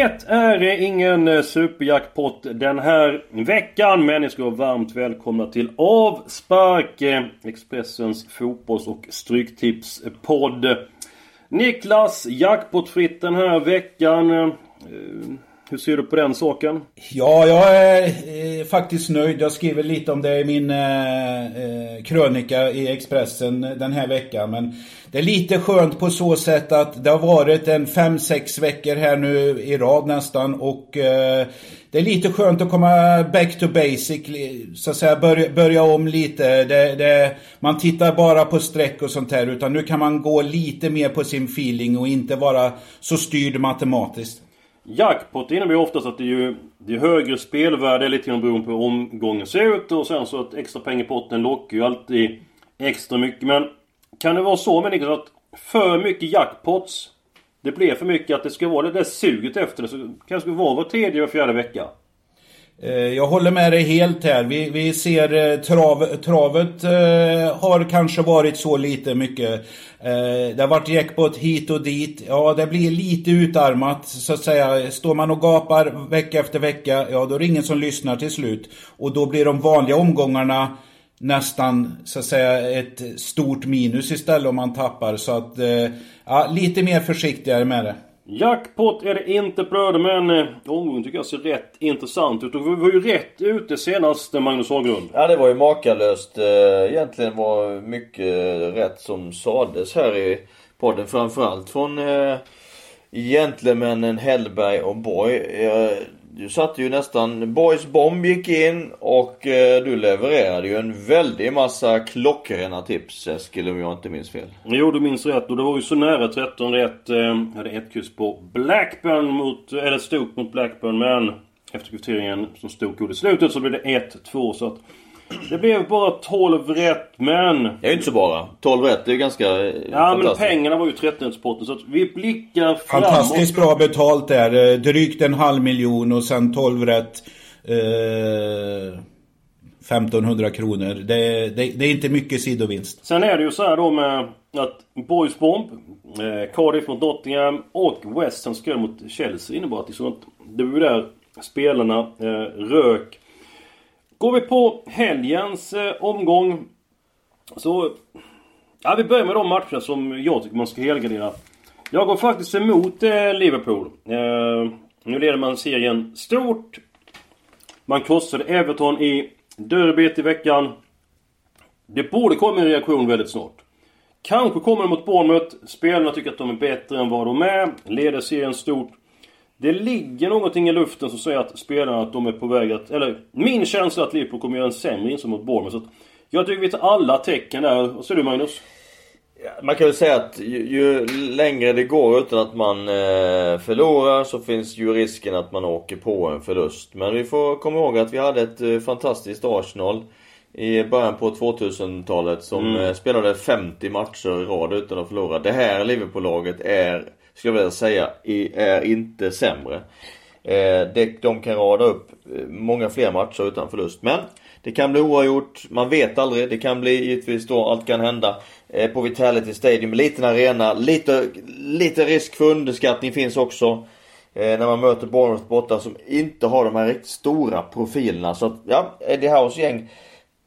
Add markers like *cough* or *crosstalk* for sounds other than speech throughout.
Det är ingen superjackpot den här veckan men ni ska vara varmt välkomna till Avspark Expressens fotbolls och stryktipspodd. Niklas, jackpotfritt den här veckan. Eh, hur ser du på den saken? Ja, jag är eh, faktiskt nöjd. Jag skriver lite om det i min eh, eh krönika i Expressen den här veckan. Men det är lite skönt på så sätt att det har varit en 5-6 veckor här nu i rad nästan. Och eh, det är lite skönt att komma back to basic. Så att säga börja, börja om lite. Det, det, man tittar bara på streck och sånt här. Utan nu kan man gå lite mer på sin feeling och inte vara så styrd matematiskt. Jackpot innebär ju oftast att det är ju det är högre spelvärde lite grann beroende på hur omgången ser ut och sen så att extra pengar i potten lockar ju alltid extra mycket. Men Kan det vara så med Niklas att för mycket jackpots Det blir för mycket att det ska vara det där suget efter det så kanske det ska vara var tredje och fjärde vecka? Eh, jag håller med dig helt här. Vi, vi ser eh, trav, travet eh, har kanske varit så lite mycket. Eh, det har varit jackpot hit och dit. Ja, det blir lite utarmat så att säga. Står man och gapar vecka efter vecka, ja då är det ingen som lyssnar till slut. Och då blir de vanliga omgångarna nästan så att säga ett stort minus istället om man tappar. Så att, eh, ja, lite mer försiktigare med det. Jackpot är det inte bröder men eh, omgången tycker jag ser rätt intressant ut och vi var ju rätt ute senast eh, Magnus Haglund Ja det var ju makalöst. Eh, egentligen var mycket rätt som sades här i podden. Framförallt från Gentlemännen Hellberg och Borg. Du satte ju nästan... Boys bomb gick in och eh, du levererade ju en väldig massa klockrena tips Eskil om jag inte minns fel. Jo, du minns rätt. Och det var ju så nära 13 rätt. Eh, hade ett kryss på Blackburn mot... Eller Stoke mot Blackburn. Men efter kvitteringen som Stoke gjorde i slutet så blev det 1-2. Så att... Det blev bara 12 rätt, men... Det är ju inte så bara. 12 rätt, det är ju ganska eh, Ja, men pengarna var ju 13-potten. Så att vi blickar framåt. Fantastiskt bra betalt där. Eh, Drygt en halv miljon och sen 12 rätt. Eh, 1500 kronor. Det, det, det är inte mycket sidovinst. Sen är det ju så här då med att Boys Bomb, eh, Cardiff mot Nottingham och West Ham skrev mot Chelsea innebar att det, sånt, det var där spelarna eh, rök. Går vi på helgens eh, omgång så... Ja, vi börjar med de matcher som jag tycker man ska helgardera. Jag går faktiskt emot eh, Liverpool. Eh, nu leder man serien stort. Man krossade Everton i derbyt i veckan. Det borde komma en reaktion väldigt snart. Kanske kommer det mot Bournemouth. Spelarna tycker att de är bättre än vad de är. Leder serien stort. Det ligger någonting i luften som säger att spelarna att de är på väg att... Eller min känsla är att Liverpool kommer göra en sämre insats mot Bournemouth. Så jag tycker vi tar alla tecken där. Vad säger du Magnus? Man kan väl säga att ju, ju längre det går utan att man eh, förlorar så finns ju risken att man åker på en förlust. Men vi får komma ihåg att vi hade ett eh, fantastiskt Arsenal i början på 2000-talet som Mm. eh, spelade 50 matcher i rad utan att förlora. Det här Liverpool-laget är, skulle jag vilja säga, är inte sämre. Eh, de kan rada upp eh, många fler matcher utan förlust. Men det kan bli oavgjort, man vet aldrig. Det kan bli givetvis då, allt kan hända. Eh, på Vitality Stadium, liten arena, lite, lite risk för underskattning finns också. När man möter Bournemouth borta som inte har de här riktigt stora profilerna. Så att, ja, Eddie House gäng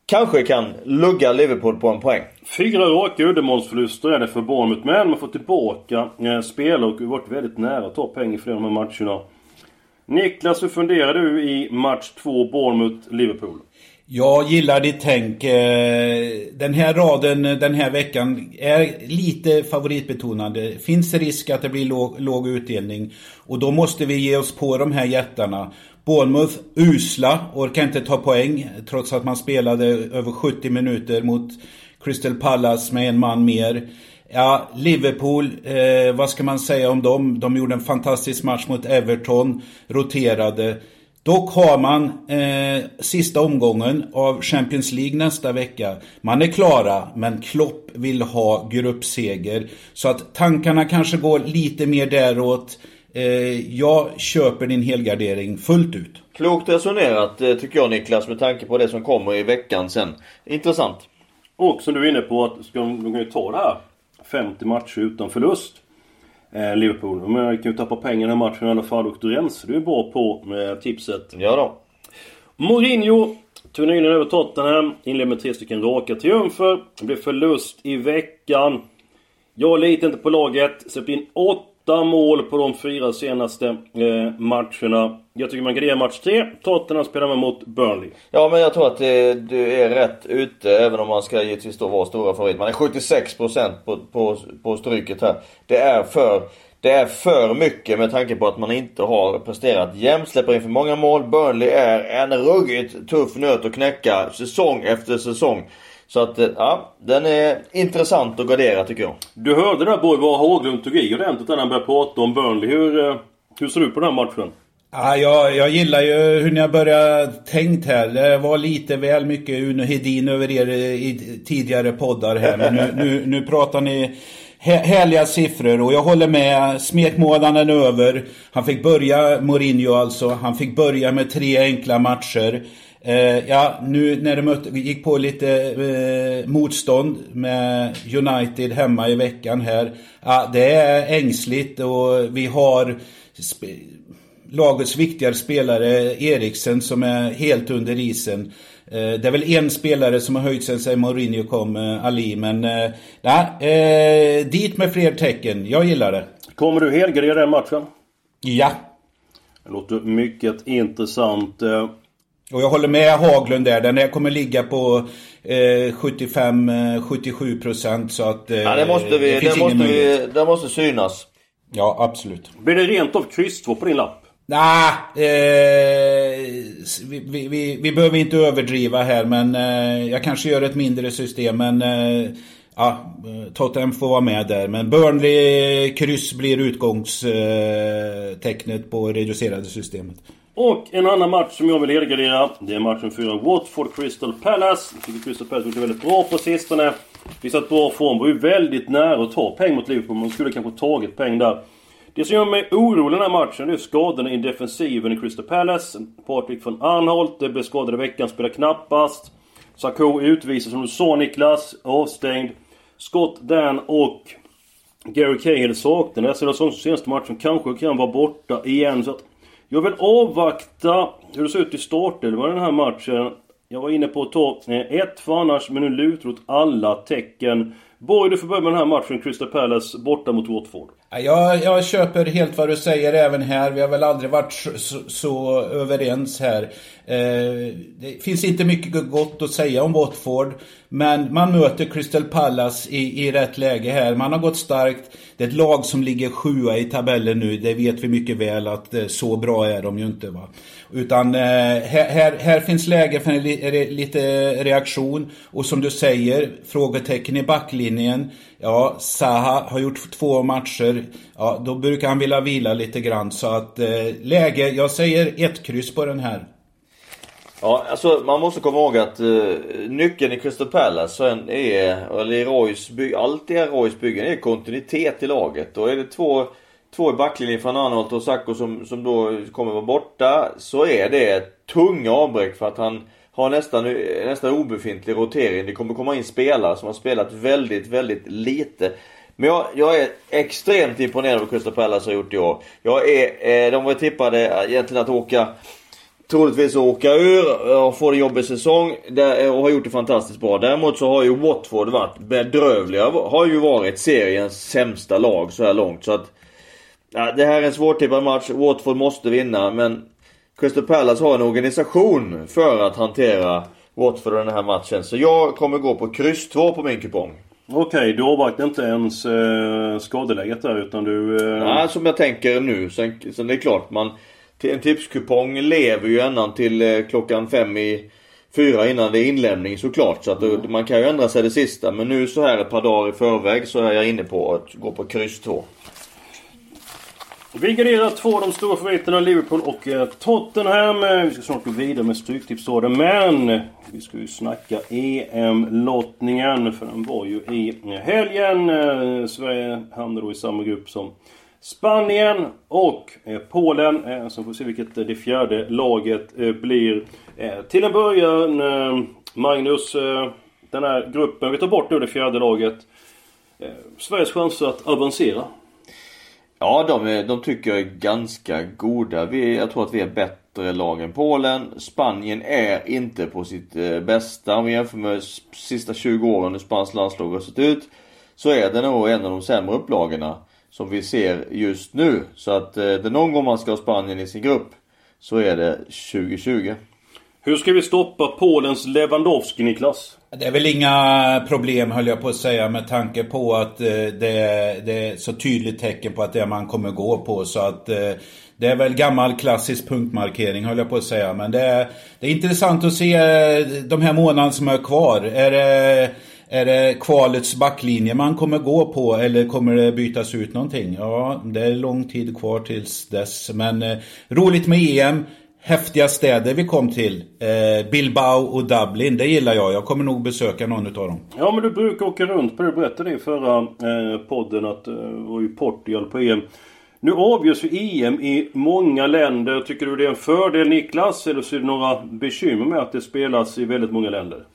kanske kan lugga Liverpool på en poäng. Fyra raka uddamålsförluster är det för Bournemouth. Men man får tillbaka eh, spelare och har varit väldigt nära att ta poäng i flera av de här matcherna. Niklas, hur funderar du i match 2 Bournemouth-Liverpool? Jag gillar ditt tänk. Eh, den här raden eh, den här veckan är lite favoritbetonad. Det finns risk att det blir låg, låg utdelning. Och då måste vi ge oss på de här jättarna. Bournemouth usla, orkar inte ta poäng trots att man spelade över 70 minuter mot Crystal Palace med en man mer. Ja, Liverpool, eh, vad ska man säga om dem? De gjorde en fantastisk match mot Everton, roterade. Dock har man eh, sista omgången av Champions League nästa vecka. Man är klara, men Klopp vill ha gruppseger. Så att tankarna kanske går lite mer däråt. Eh, jag köper din helgardering fullt ut. Klokt resonerat eh, tycker jag Niklas med tanke på det som kommer i veckan sen. Intressant. Och som du är inne på att ska de, de kan ju ta det här 50 matcher utan förlust. Eh, Liverpool. Men kan ju tappa pengar i den här matchen i alla fall och du rensar ju bra på med tipset. Ja då. Mourinho tog nyligen över Tottenham. Inledde med tre stycken raka triumfer. Det blev förlust i veckan. Jag litar inte på laget. Släppte in åtta mål på de fyra senaste eh, matcherna. Jag tycker man garderar match tre. Tottenham spelar man mot Burnley. Ja men jag tror att det, du är rätt ute även om man ska givetvis då vara stora favorit. Man är 76% på, på, på stryket här. Det är för det är för mycket med tanke på att man inte har presterat jämnt, släpper in för många mål. Burnley är en ruggigt tuff nöt att knäcka säsong efter säsong. Så att, eh, ja, den är intressant att gardera tycker jag. Du hörde där Borg vad Haglund tog i ordentligt när han började prata om Burnley. Hur, eh, hur ser du på den här matchen? Ja, jag, jag gillar ju hur ni har börjat tänkt här. Det var lite väl mycket Uno Hedin över er i tidigare poddar här. Men nu, nu, nu pratar ni härliga siffror och jag håller med. Smekmånaden är över. Han fick börja, Mourinho alltså, han fick börja med tre enkla matcher. Eh, ja, nu när det gick på lite eh, motstånd med United hemma i veckan här. Ja, det är ängsligt och vi har lagets viktigare spelare, Eriksen, som är helt under isen. Eh, det är väl en spelare som har höjt sig sen Mourinho kom, eh, Ali, men eh, nej, dit med fler tecken. Jag gillar det. Kommer du helgardera den matchen? Ja. Det låter mycket intressant. Och jag håller med Haglund där. Den här kommer ligga på eh, 75-77 procent så att... Eh, ja, det måste vi, det, det måste vi, det måste synas. Ja, absolut. Blir det rent av kryss 2 på din lapp? Nej, eh, vi, vi, vi, behöver inte överdriva här men eh, jag kanske gör ett mindre system men eh, ja, Tottenham får vara med där. Men Burnley kryss blir utgångstecknet på reducerade systemet. Och en annan match som jag vill helgardera. Det är matchen 4 Watford Crystal Palace. Jag tycker Crystal Palace har gjort det väldigt bra på sistone. Visat bra form. Var ju väldigt nära att ta poäng mot Liverpool. Man skulle kanske tagit poäng där. Det som gör mig orolig i den här matchen det är skadorna i defensiven i Crystal Palace. Patrik von Arnholt det blev skadad i veckan, spelar knappast. Sarko utvisas som du sa Niklas, avstängd. Scott Dan och Gary Cahill saknar Det ser det som senaste matchen kanske kan vara borta igen. Så att jag vill avvakta hur det ser ut i startelvan i den här matchen. Jag var inne på att ta eh, ett för annars, men nu lutar åt alla tecken. Borg, du får börja med den här matchen, Crystal Palace borta mot Watford. Jag, jag köper helt vad du säger även här. Vi har väl aldrig varit så, så överens här. Eh, det finns inte mycket gott att säga om Watford. Men man möter Crystal Palace i, i rätt läge här. Man har gått starkt. Det är ett lag som ligger sjua i tabellen nu. Det vet vi mycket väl att eh, så bra är de ju inte. Va? Utan eh, här, här, här, finns läge för en li, lite reaktion. Och som du säger, frågetecken i backlinjen. Ja, Zaha har gjort två matcher. Ja, då brukar han vilja vila lite grann. Så att läge, jag säger ett kryss på den här. Ja, alltså man måste komma ihåg att uh, nyckeln i Crystal Palace är, eller i Roys bygg, allt i Roys byggen är kontinuitet i laget. Och är det två, två i backlinjen från Arnold och Sacco som, som då kommer vara borta så är det tunga avbräck för att han har nästan, eh, nästan obefintlig rotering. Det kommer komma in spelare som har spelat väldigt, väldigt lite. Men jag, jag är extremt imponerad av vad Crystal Palace har gjort i år. Jag är, eh, de var tippade egentligen att åka troligtvis åka ur och få en jobbig säsong och har gjort det fantastiskt bra. Däremot så har ju Watford varit bedrövliga. Har ju varit seriens sämsta lag så här långt. Så att ja, Det här är en svårtippad match. Watford måste vinna men Crystal Palace har en organisation för att hantera Watford den här matchen. Så jag kommer gå på kryss 2 på min kupong. Okej, okay, du avvaktar inte ens eh, skadeläget där utan du... Eh... Nej, som jag tänker nu. Sen, sen det är klart man... en tipskupong lever ju ända till eh, klockan fem i fyra innan det är inlämning såklart. Så att mm. man kan ju ändra sig det sista. Men nu så här ett par dagar i förväg så är jag inne på att gå på kryss 2. Vi garderar två av de stora favoriterna, Liverpool och eh, Tottenham. Eh, vi ska snart gå vidare med Stryktipsrådet, men vi ska ju snacka EM-lottningen, för den var ju i helgen. Sverige hamnade då i samma grupp som Spanien och eh, Polen. Eh, så får vi se vilket eh, det fjärde laget blir. Till en början, Magnus, den här gruppen, vi tar bort nu det fjärde laget. Sveriges chanser att avancera? Ja, de, de tycker jag är ganska goda. Vi, jag tror att vi är bättre lag än Polen. Spanien är inte på sitt bästa. Om vi jämför med sista 20 åren hur spanskt landslag har sett ut. Så är det nog en av de sämre upplagorna som vi ser just nu. Så att eh, det någon gång man ska ha Spanien i sin grupp så är det 2020. Hur ska vi stoppa Polens Lewandowski, Niklas? Det är väl inga problem höll jag på att säga med tanke på att eh, det är, det är så tydligt tecken på att det är man kommer gå på. Så att eh, det är väl gammal klassisk punktmarkering höll jag på att säga. Men det är, det är intressant att se eh, de här månaderna som är kvar. Är det, är det kvalets backlinje man kommer gå på eller kommer det bytas ut någonting? Ja, det är lång tid kvar tills dess. Men eh, roligt med EM häftiga städer vi kom till. Eh, Bilbao och Dublin, det gillar jag. Jag kommer nog besöka någon utav dem. Ja men du brukar åka runt på det. Du berättade i förra eh, podden att eh, det eh, var ju Portugal på EM. Nu avgörs ju EM i många länder. Tycker du det är en fördel Niklas? Eller så är det några bekymmer med att det spelas i väldigt många länder?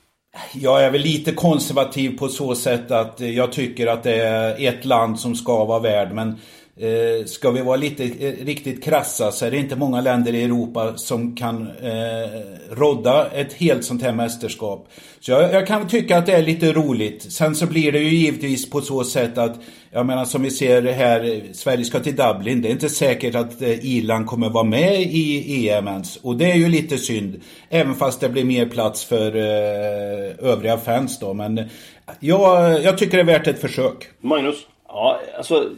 Jag är väl lite konservativ på så sätt att jag tycker att det är ett land som ska vara värd. Men Eh, ska vi vara lite eh, riktigt krassa så är det inte många länder i Europa som kan eh, rodda ett helt sånt här mästerskap. Så jag, jag, kan tycka att det är lite roligt. Sen så blir det ju givetvis på så sätt att, jag menar som vi ser här, Sverige ska till Dublin. Det är inte säkert att eh, Irland kommer vara med i EM ens. Och det är ju lite synd. Även fast det blir mer plats för eh, övriga fans då. Men jag, jag tycker det är värt ett försök. Magnus? Ja, alltså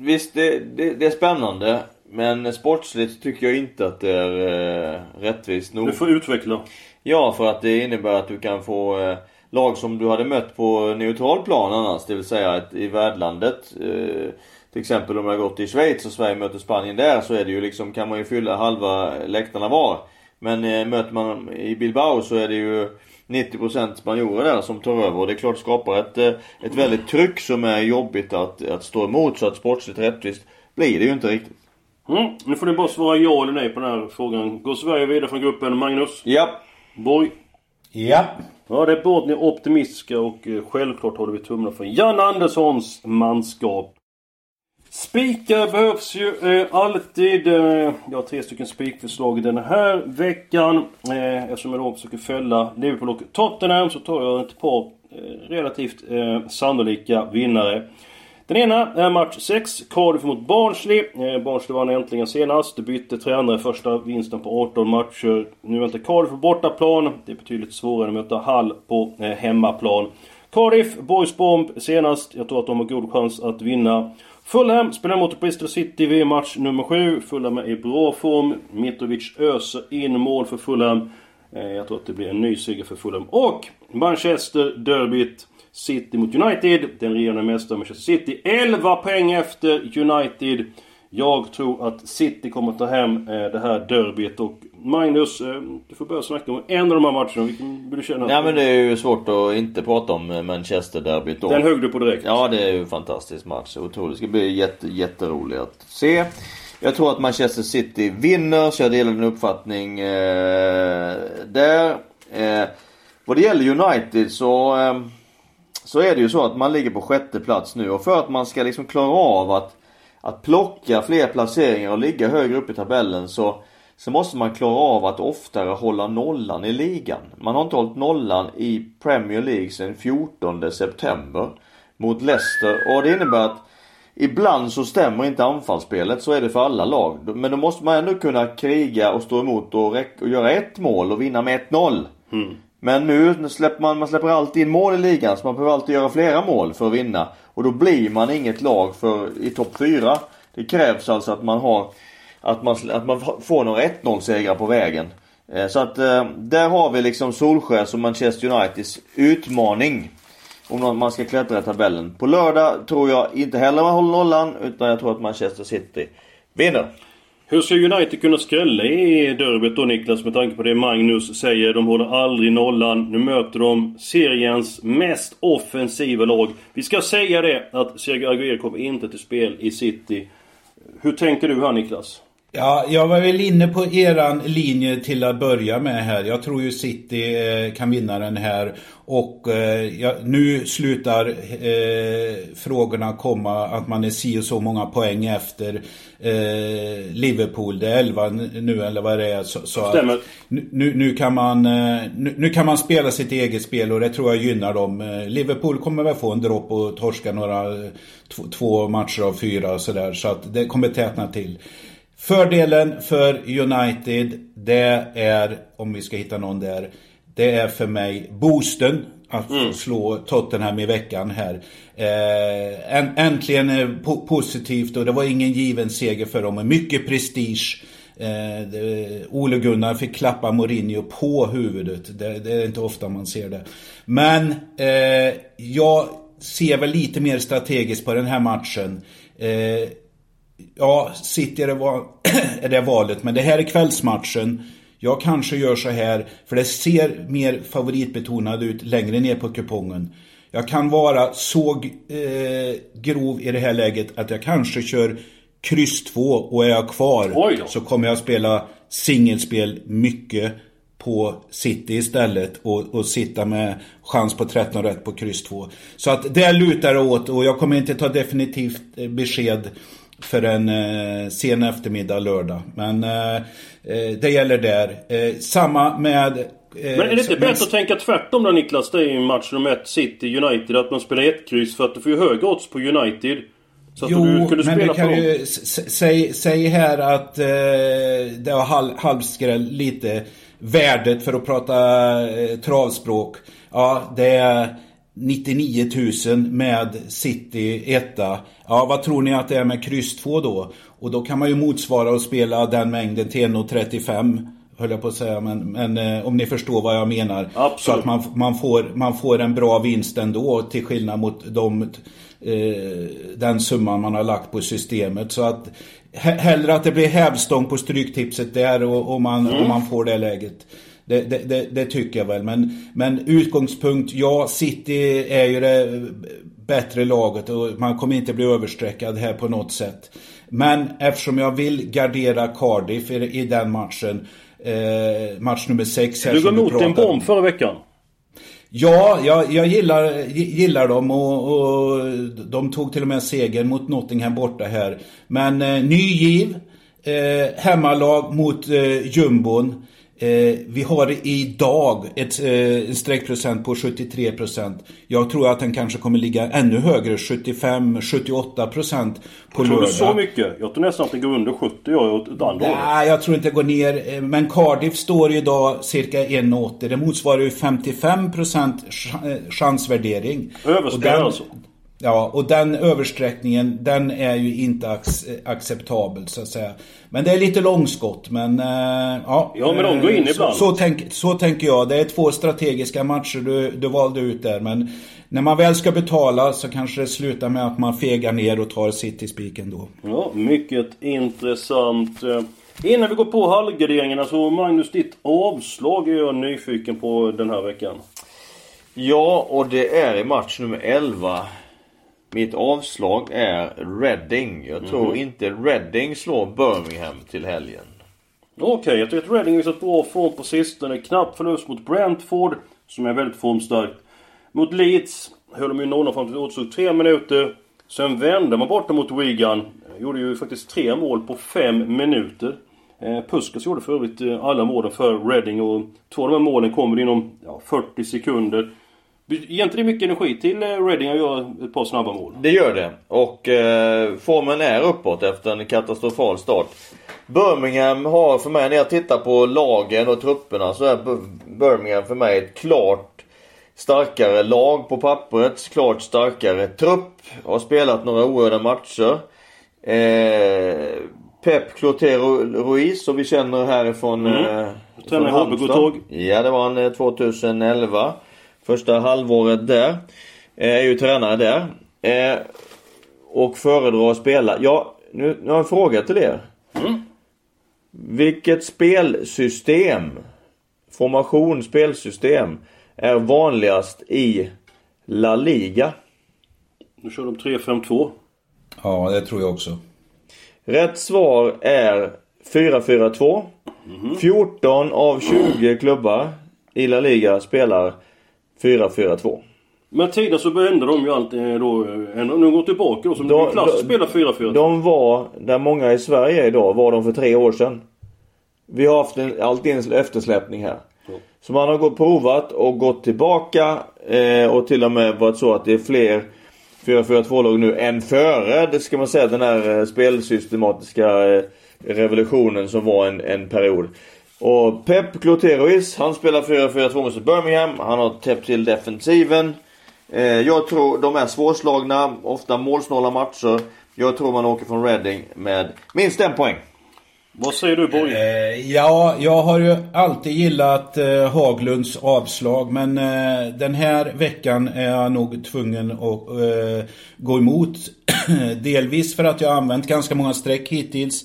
visst, det, det, det, är spännande. Men sportsligt tycker jag inte att det är eh, rättvist nog. Du får utveckla. Ja, för att det innebär att du kan få eh, lag som du hade mött på neutral plan annars. Det vill säga ett, i värdlandet. Eh, till exempel om jag gått i Schweiz och Sverige möter Spanien där så är det ju liksom, kan man ju fylla halva läktarna var. Men eh, möter man i Bilbao så är det ju 90% spanjorer där som tar över och det är klart skapar ett, eh, ett väldigt tryck som är jobbigt att, att stå emot så att sportsligt rättvist blir det ju inte riktigt. Mm, nu får ni bara svara ja eller nej på den här frågan. Går Sverige vidare från gruppen Magnus? Ja. Borg? Ja. Ja, det är båda ni optimistiska och eh, självklart håller vi tummarna för Jan Anderssons manskap. Spikar behövs ju eh, alltid. Eh, jag har tre stycken spikförslag den här veckan. Eh, eftersom jag då försöker fälla Liverpool och Tottenham så tar jag ett par eh, relativt eh, sannolika vinnare. Den ena är match 6, Cardiff mot Barnsley. Eh, Barnsley vann äntligen senast. De bytte tränare första vinsten på 18 matcher. Nu väntar Cardiff på bortaplan. Det är betydligt svårare att möta Hall på eh, hemmaplan. Cardiff, Boys Bomb senast. Jag tror att de har god chans att vinna. Fulham spelar mot Bristol City vid match nummer 7. Fulham är i bra form. Mitrovic öser in mål för Fulham. Eh, jag tror att det blir en ny seger för Fulham. Och Manchester Derbyt. City mot United. Den regerande mästaren Manchester City. 11 poäng efter United. Jag tror att City kommer att ta hem eh, det här derbyt och Magnus, eh, du får börja snacka om en av de här matcherna. Vilken vill du känna? Nej men det är ju svårt att inte prata om eh, Manchester-derbyt då. Den högg du på direkt. Ja det är ju en fantastisk match. Otroligt. Det ska bli jätte, jätteroligt att se. Jag tror att Manchester City vinner, så jag delar din uppfattning eh, där. Eh, vad det gäller United så, eh, så är det ju så att man ligger på sjätte plats nu och för att man ska liksom klara av att att plocka fler placeringar och ligga högre upp i tabellen så, så måste man klara av att oftare hålla nollan i ligan. Man har inte hållit nollan i Premier League sedan 14 september mot Leicester och det innebär att Ibland så stämmer inte anfallsspelet, så är det för alla lag. Men då måste man ändå kunna kriga och stå emot och, och göra ett mål och vinna med 1-0. Mm. Men nu släpper man, man släpper alltid in mål i ligan så man behöver alltid göra flera mål för att vinna. Och då blir man inget lag för, i topp 4. Det krävs alltså att man har att man, att man får några 1-0 segrar på vägen. Eh, så att eh, där har vi liksom Solsjö och Manchester Uniteds utmaning. Om man ska klättra i tabellen. På lördag tror jag inte heller man håller nollan utan jag tror att Manchester City vinner. Hur ska United kunna skrälla i derbyt då Niklas med tanke på det Magnus säger? De håller aldrig nollan. Nu möter de seriens mest offensiva lag. Vi ska säga det att Sergio Aguero kommer inte till spel i City. Hur tänker du här Niklas? Ja, jag var väl inne på eran linje till att börja med här. Jag tror ju City eh, kan vinna den här. Och eh, ja, nu slutar eh, frågorna komma att man är si och så många poäng efter eh, Liverpool. Det är 11 nu eller vad det är. Så, så Stämmer. Nu, nu, kan man, eh, nu, nu, kan man spela sitt eget spel och det tror jag gynnar dem. Liverpool kommer väl få en dropp och torska några två matcher av fyra och sådär. Så att det kommer tätna till. Fördelen för United, det är, om vi ska hitta någon där, det är för mig boosten att mm. slå Tottenham i veckan här. Eh, äntligen eh, po positivt och det var ingen given seger för dem. Mycket prestige. Eh, det, Ole Gunnar fick klappa Mourinho på huvudet. Det, det är inte ofta man ser det. Men eh, jag ser väl lite mer strategiskt på den här matchen. Eh, Ja, City är det, val, *clears throat* är det valet, men det här är kvällsmatchen. Jag kanske gör så här, för det ser mer favoritbetonad ut längre ner på kupongen. Jag kan vara så eh, grov i det här läget att jag kanske kör kryss 2 och är jag kvar så kommer jag spela singelspel mycket på City istället och, och sitta med chans på 13 rätt på kryss 2. Så att det lutar åt och jag kommer inte ta definitivt eh, besked för en eh, sen eftermiddag lördag. Men eh, eh, det gäller där. Eh, samma med... Eh, men är det inte bättre att tänka tvärtom då Niklas? Det är ju match nummer ett City United. Att man spelar ett kryss för att du får ju högre odds på United. Så att jo, du kunde men spela du kan ju säg, säg här att eh, det har halv, halvskräll lite värdet för att prata eh, travspråk. Ja, det är 99 000 med City etta. Ja, vad tror ni att det är med kryss 2 då? Och då kan man ju motsvara och spela den mängden till 1,35 höll jag på att säga, men, men eh, om ni förstår vad jag menar. Absolut. Så att man, man, får, man får en bra vinst ändå till skillnad mot de, eh, den summan man har lagt på systemet. Så att hellre att det blir hävstång på stryktipset där och, och man, mm. och man får det läget. Det, det, det, det, tycker jag väl. Men, men utgångspunkt, ja, City är ju det bättre laget och man kommer inte bli överstreckad här på något sätt. Men eftersom jag vill gardera Cardiff i, i den matchen, eh, match nummer 6 Du går emot en bomb förra veckan. Ja, jag, jag gillar, gillar dem och, och, de tog till och med segern mot Nottingham borta här. Men eh, ny giv, eh, hemmalag mot eh, jumbon. Eh, vi har idag ett, eh, en streckprocent på 73%. Jag tror att den kanske kommer ligga ännu högre, 75-78% på lördag. Tror du så mycket? Jag tror nästan att det går under 70 jag ett andra Nej, jag tror inte det går ner. Eh, men Cardiff står idag cirka 1,80. Det motsvarar ju 55% eh, chansvärdering. Överspelad alltså? Ja, och den översträckningen den är ju inte acceptabel så att säga. Men det är lite långskott men äh, ja. Ja men de går in så, ibland. Så, tänk, så tänker jag. Det är två strategiska matcher du, du valde ut där men när man väl ska betala så kanske det slutar med att man fegar ner och tar City-spiken då. Ja, mycket intressant. Innan vi går på halvgarderingarna så Magnus, ditt avslag är jag nyfiken på den här veckan. Ja, och det är i match nummer 11. Mitt avslag är Reading. Jag tror mm. inte Reading slår Birmingham till helgen. Okej, okay, jag tycker att Reading visat bra form på sistone. Knapp förlust mot Brentford, som är väldigt formstarkt. Mot Leeds höll de ju nollan fram till återstod tre minuter. Sen vände man borta mot Wigan. Gjorde ju faktiskt tre mål på fem minuter. Eh, Puskas gjorde för övrigt eh, alla målen för Reading och två av de här målen kommer inom ja, 40 sekunder. Ger inte det mycket energi till eh, Reading att göra ett par snabba mål? Det gör det. Och eh, formen är uppåt efter en katastrofal start. Birmingham har för mig, när jag tittar på lagen och trupperna, så är Birmingham för mig ett klart starkare lag på pappret. Klart starkare trupp. Har spelat några oerhörda matcher. Eh, Pep Clotero Ruiz som vi känner härifrån Mm. eh, Tränare i. Hobbygodtåg. Ja det var han eh, 2011. Första halvåret där. Eh, är ju tränare där. Eh, och föredrar att spela. Ja, nu, nu har jag en fråga till er. Mm. Vilket spelsystem, formation, spelsystem är vanligast i La Liga? Nu kör de 3-5-2. Ja, det tror jag också. Rätt svar är 4-4-2. 14 av 20 klubbar i La Liga spelar 4-4-2. Men tidigare så ändrar de ju alltid eh, då. eh, nu går tillbaka då. Som de, klass då- spelar 4-4. De var, där många i Sverige är idag, var de för tre år sedan. Vi har haft en, alltid en eftersläpning här. Så man har gått provat och gått tillbaka eh, och till och med varit så att det är fler 4-4-2-lag nu än före, det ska man säga, den här eh, spelsystematiska eh, revolutionen som var en, en period. Och Pep Cloterois, han spelar 4-4-2 mot Birmingham. Han har täppt till defensiven. Eh, jag tror de är svårslagna, ofta målsnåla matcher. Jag tror man åker från Reading med minst en poäng. Vad säger du Borg? Eh, ja, jag har ju alltid gillat eh, Haglunds avslag men eh, den här veckan är jag nog tvungen att eh, gå emot. *clears throat* Delvis för att jag har använt ganska många streck hittills.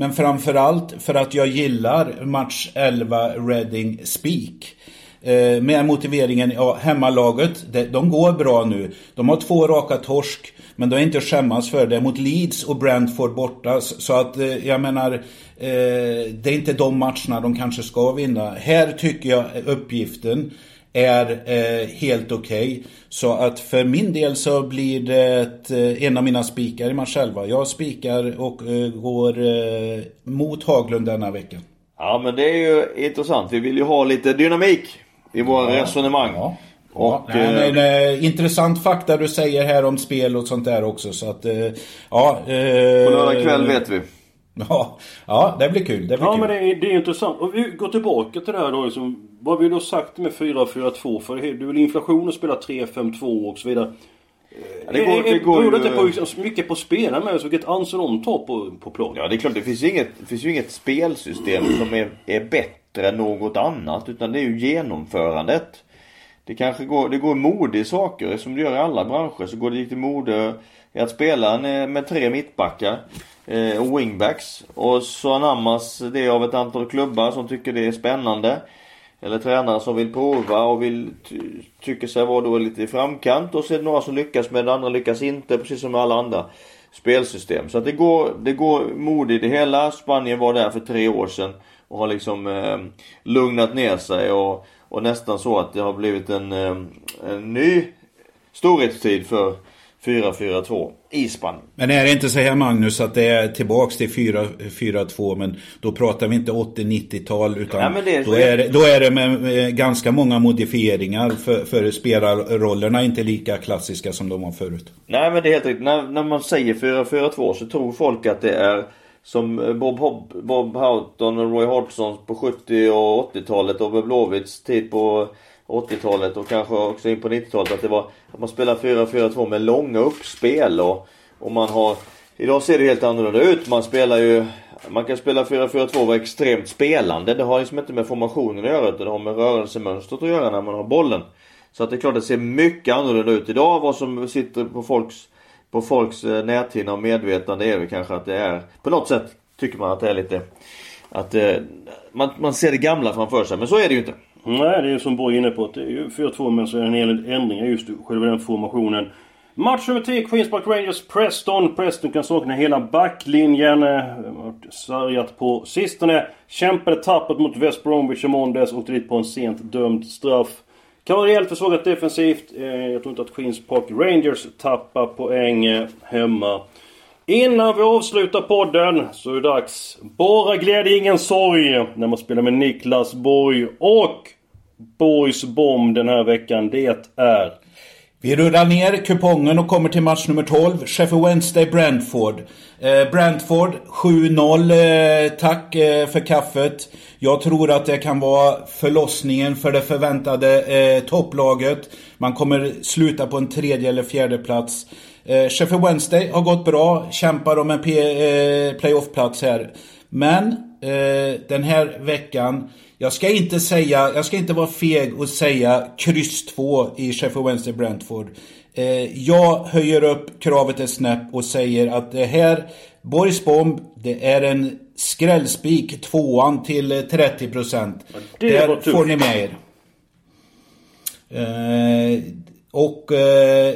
Men framförallt för att jag gillar match 11 Reading Speak. Eh, med motiveringen, ja hemmalaget, de går bra nu. De har två raka torsk. Men de är inte att skämmas för det mot Leeds och Brentford borta. Så att eh, jag menar, eh, det är inte de matcherna de kanske ska vinna. Här tycker jag uppgiften är eh, helt okej. Så att för min del så blir det ett, eh, en av mina spikar i match 11. Jag spikar och eh, går eh, mot Haglund denna veckan. Ja men det är ju intressant. Vi vill ju ha lite dynamik i våra resonemang. Ja. Och, ja, nej, eh, men, eh, intressant fakta du säger här om spel och sånt där också. Så att, ja. Eh, På lördag kväll vet vi. *laughs* Ja, ja, det blir kul. Det blir Ja kul. men det är, det är intressant. Och vi går tillbaka till det här då liksom, Vad har vi då sagt med 4-4-2? För det är väl inflation att spela 3-5-2 och så vidare. Ja, det går, det går Beror det inte på så mycket på spelarna med? Vilket ansvar de tar på, på plan? Ja det är klart, det finns ju inget, finns ju inget spelsystem som är, är bättre än något annat. Utan det är ju genomförandet. Det kanske går, det går mode i saker som det gör i alla branscher. Så går det lite mode i att spela en- med tre mittbackar eh, wingbacks. Och så anammas det av ett antal klubbar som tycker det är spännande. Eller tränare som vill prova och vill ty tycker sig vara då lite i framkant. Och så är det några som lyckas med det, andra lyckas inte. Precis som med alla andra spelsystem. Så att det går, det går mod i det hela. Spanien var där för tre år sedan. Och har liksom eh, lugnat ner sig och, och nästan så att det har blivit en, eh, en ny storhetstid för 4-4-2 i Spanien. Men är det inte så här Magnus att det är tillbaks till 4-4-2 men då pratar vi inte 80-90-tal utan det är- då, är det, då är det med, ganska många modifieringar för, för spelarrollerna inte lika klassiska som de var förut. Nej men det är helt riktigt. När, när man säger 4-4-2 så tror folk att det är som Bob, Hobb, Bob Houghton och Roy Hodgson på 70 och 80-talet och Blåvitts tid på 80-talet och kanske också in på 90-talet att det var att man spelar 4-4-2 med långa uppspel och, och man har Idag ser det helt annorlunda ut. Man spelar ju Man kan spela 4-4-2 och vara extremt spelande. Det har liksom inte med formationen att göra utan det har med rörelsemönstret att göra när man har bollen. Så att det är klart det ser mycket annorlunda ut idag. Vad som sitter på folks på folks eh, näthinna och medvetande är väl kanske att det är på något sätt tycker man att det är lite att eh, man, man ser det gamla framför sig men så är det ju inte. Nej, det är ju som Borg är inne på. Det är ju 4-2 men så är det en hel ändringar just i själva den formationen. Match nummer 10, Queens Park Rangers Preston. Preston kan sakna hela backlinjen. Eh, Sörjat sargat på sistone. Kämpade tappert mot West Bromwich i måndags. Åkte dit på en sent dömd straff. Kan vara rejält försvagat defensivt. Eh, jag tror inte att Queens Park Rangers tappar poäng eh, hemma. Innan vi avslutar podden så är det dags. Bara glädje, ingen sorg. När man spelar med Niklas Borg och Borgs bomb den här veckan. Det är... Vi rullar ner kupongen och kommer till match nummer 12. Sheffield Wednesday Brentford. Eh, Brentford 7-0. Eh, tack eh, för kaffet. Jag tror att det kan vara förlossningen för det förväntade eh, topplaget. Man kommer sluta på en tredje eller fjärde plats. Eh, Sheffield Wednesday har gått bra, kämpar om en eh, playoff-plats här. Men eh, den här veckan, jag ska inte säga, jag ska inte vara feg och säga kryss 2 i Sheffield Wednesday Brentford. Eh, jag höjer upp kravet ett snäpp och säger att det här, Boris Bomb, det är en skrällspik, tvåan till 30%. det var Där får ni med er. Eh, och eh, eh,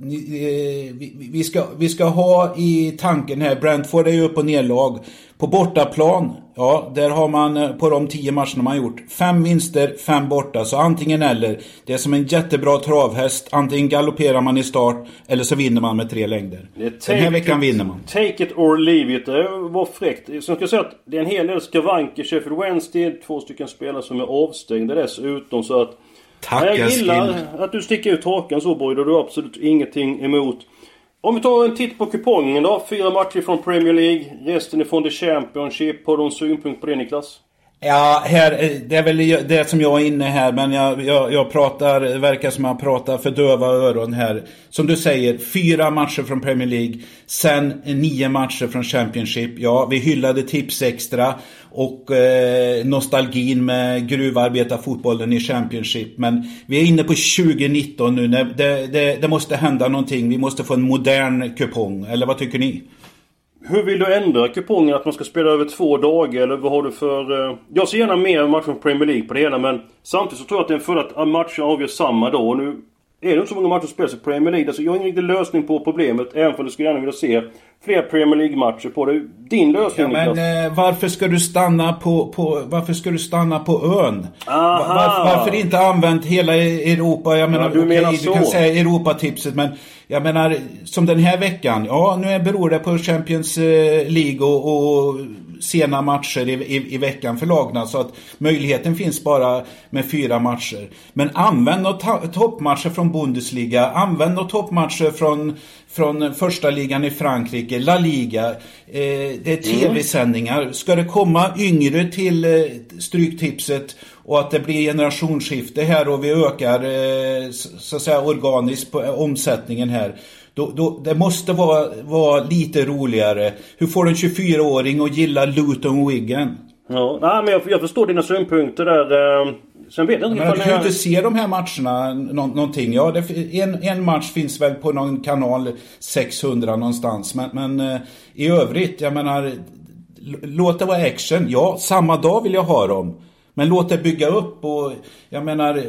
vi, vi, ska, vi ska ha i tanken här, Brentford är ju upp och nerlag. På bortaplan, ja, där har man eh, på de tio matcherna man gjort, fem vinster, fem borta. Så antingen eller. Det är som en jättebra travhäst. Antingen galopperar man i start eller så vinner man med tre längder. Den här veckan it- vinner man. Take it or leave it. Det var fräckt. Sen ska jag säga att det är en hel del skavanker. Sheffield Wednesday, två stycken spelare som är avstängda dessutom. Så att... Tack jag gillar Eskil. att du sticker ut hakan så Boyd och du har absolut ingenting emot. Om vi tar en titt på kupongen då. Fyra matcher från Premier League. Resten är från The Championship. Har du en synpunkt på det Niklas? Ja, här, eh, det är väl det som jag är inne här, men jag, jag, jag pratar, det verkar som jag pratar för döva öron här. Som du säger, fyra matcher från Premier League, sen nio matcher från Championship. Ja, vi hyllade tips extra och eh, nostalgin med gruvarbetarfotbollen i Championship. Men vi är inne på 2019 nu, när det, det, det måste hända någonting. Vi måste få en modern kupong, eller vad tycker ni? Hur vill du ändra kupongen? Att man ska spela över två dagar eller vad har du för... eh, Jag ser gärna mer matcher från Premier League på det hela men Samtidigt så tror jag att det är en fördel att matcher avgörs samma dag. Och nu är det inte så många matcher som spelas i Premier League. Alltså jag har ingen riktig lösning på problemet. Även om du skulle gärna vilja se fler Premier League-matcher på det. Din lösning Ja, men eh, varför ska du stanna på, på, varför ska du stanna på ön? Varför, varför inte använt hela E- Europa? Jag menar, du okej, menar du så. kan säga Europatipset, men jag menar, som den här veckan, ja nu är- beror det på Champions eh, League och, och sena matcher i, i, i veckan för lagna, så att möjligheten finns bara med fyra matcher. Men använd några ta- toppmatcher från Bundesliga, använd några toppmatcher från, från första ligan i Frankrike, La Liga. Eh, det är tv-sändningar. Ska det komma yngre till eh, Stryktipset och att det blir generationsskifte här och vi ökar eh, så, så att säga organiskt på eh, omsättningen här. Då, då, det måste vara, vara lite roligare. Hur får en 24-åring att gilla Luton Wigan? Ja, nej, men jag, jag förstår dina synpunkter där. eh, Sen vet jag inte Men du kan ju inte se de här matcherna nå, någonting. Ja, det, en, en match finns väl på någon kanal 600 någonstans. Men, men eh, i övrigt, jag menar, låt det vara action. Ja, samma dag vill jag ha dem. Men låt det bygga upp och jag menar,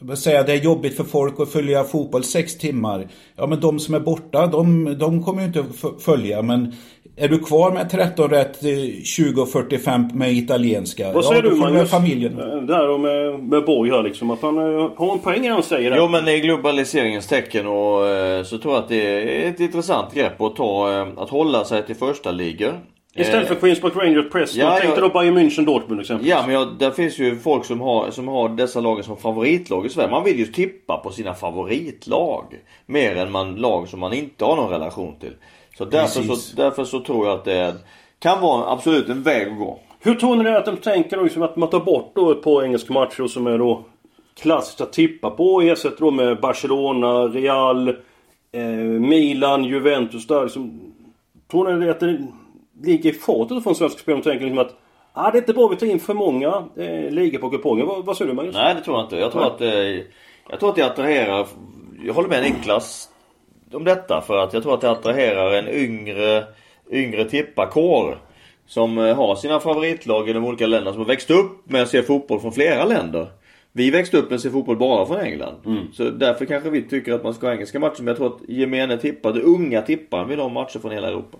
jag vill säga det är jobbigt för folk att följa fotboll sex timmar. Ja, men de som är borta, de, de kommer ju inte följa. Men är du kvar med 13 rätt, eh, 20 och 45 med italienska? Vad säger ja, du Magnus? familjen. Eh, Det här då med, med Borg här liksom. Att han eh, har en poäng han säger. där. Jo men i globaliseringens tecken och eh, så tror jag att det är ett intressant grepp att ta, eh, att hålla sig till första ligor. Istället för Eh, Queens Park Rangers Preston. ja, jag tänkte ja. då Bayern München Dortmund exempelvis. Ja men jag, där finns ju folk som har, som har dessa lagen som favoritlag i Sverige. Man vill ju tippa på sina favoritlag. Mer än man lag som man inte har någon relation till. Så därför, Precis. så därför så tror jag att det kan vara absolut en väg att gå. Hur tror ni det att de tänker då liksom att man tar bort då ett par engelska matcher som är då klassiskt att tippa på och ersätter då med Barcelona, Real, eh, Milan, Juventus där liksom. Tror ni det att det ligger i fatet från svenska spelare och tänker liksom att ah, det är inte bra vi tar in för många eh, ligor på kupongen. Vad, vad säger du Magnus? Nej det tror jag inte. Jag tror att, eh, jag tror att det attraherar, jag håller med Niklas om detta för att jag tror att det attraherar en yngre, yngre tipparkår. Som eh, har sina favoritlag i de olika länderna som har växt upp med att se fotboll från flera länder. Vi växte upp med att se fotboll bara från England. Så därför kanske vi tycker att man ska ha engelska matcher. Men jag tror att gemene tippare, unga tipparen vill ha matcher från hela Europa.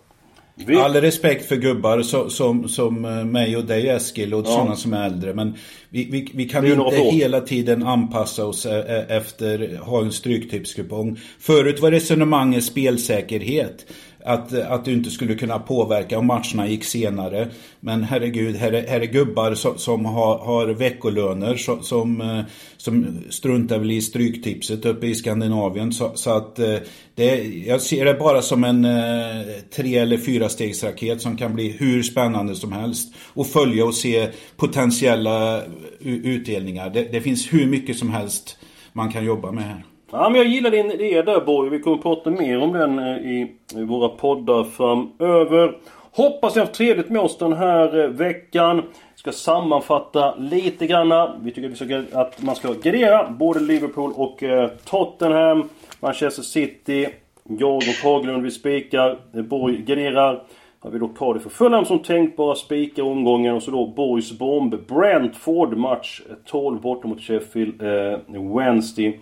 Vi, All respekt för gubbar som, som, som eh, mig och dig Eskil och sådana som är äldre. Men vi, vi, vi kan inte hela tiden anpassa oss eh, eh, efter ha en stryktipskupong. Förut var resonemanget spelsäkerhet. Att, att du inte skulle kunna påverka om matcherna gick senare. Men herregud, här är, här är gubbar som, som har, har veckolöner som, som, eh, som struntar väl i stryktipset uppe i Skandinavien. Så, så att eh, det, jag ser det bara som en eh, tre eller fyra stegsraket som kan bli hur spännande som helst. Och följa och se potentiella utdelningar. Det, det finns hur mycket som helst man kan jobba med här. Ja, men jag gillar din idé där Borg. Vi kommer att prata mer om den eh, i, våra poddar framöver. Hoppas ni har haft trevligt med oss den här eh, veckan. Ska sammanfatta lite granna. Vi tycker att, man ska gardera både Liverpool och eh, Tottenham. Manchester City. Jag och Haglund vi spikar. Borg garderar. Har vi då Cardiff och Fulham som tänkbara spikar omgången och så då Borgs Bomb Brentford match 12 borta mot Sheffield eh, Wednesday.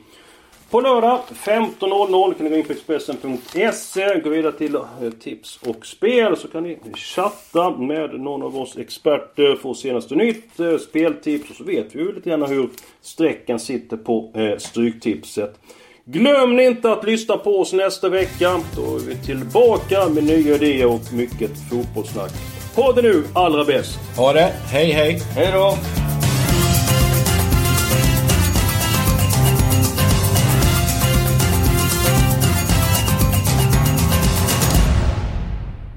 På lördag 15.00 kan ni gå in på Expressen.se, gå vidare till eh, tips och spel så kan ni chatta med någon av oss experter, få senaste nytt, eh, speltips och så vet vi ju lite grann hur strecken sitter på eh, Stryktipset. Glöm inte att lyssna på oss nästa vecka. Då är vi tillbaka med nya idéer och mycket fotbollssnack. Ha det nu allra bäst! Ha det. Hej hej. Hej då!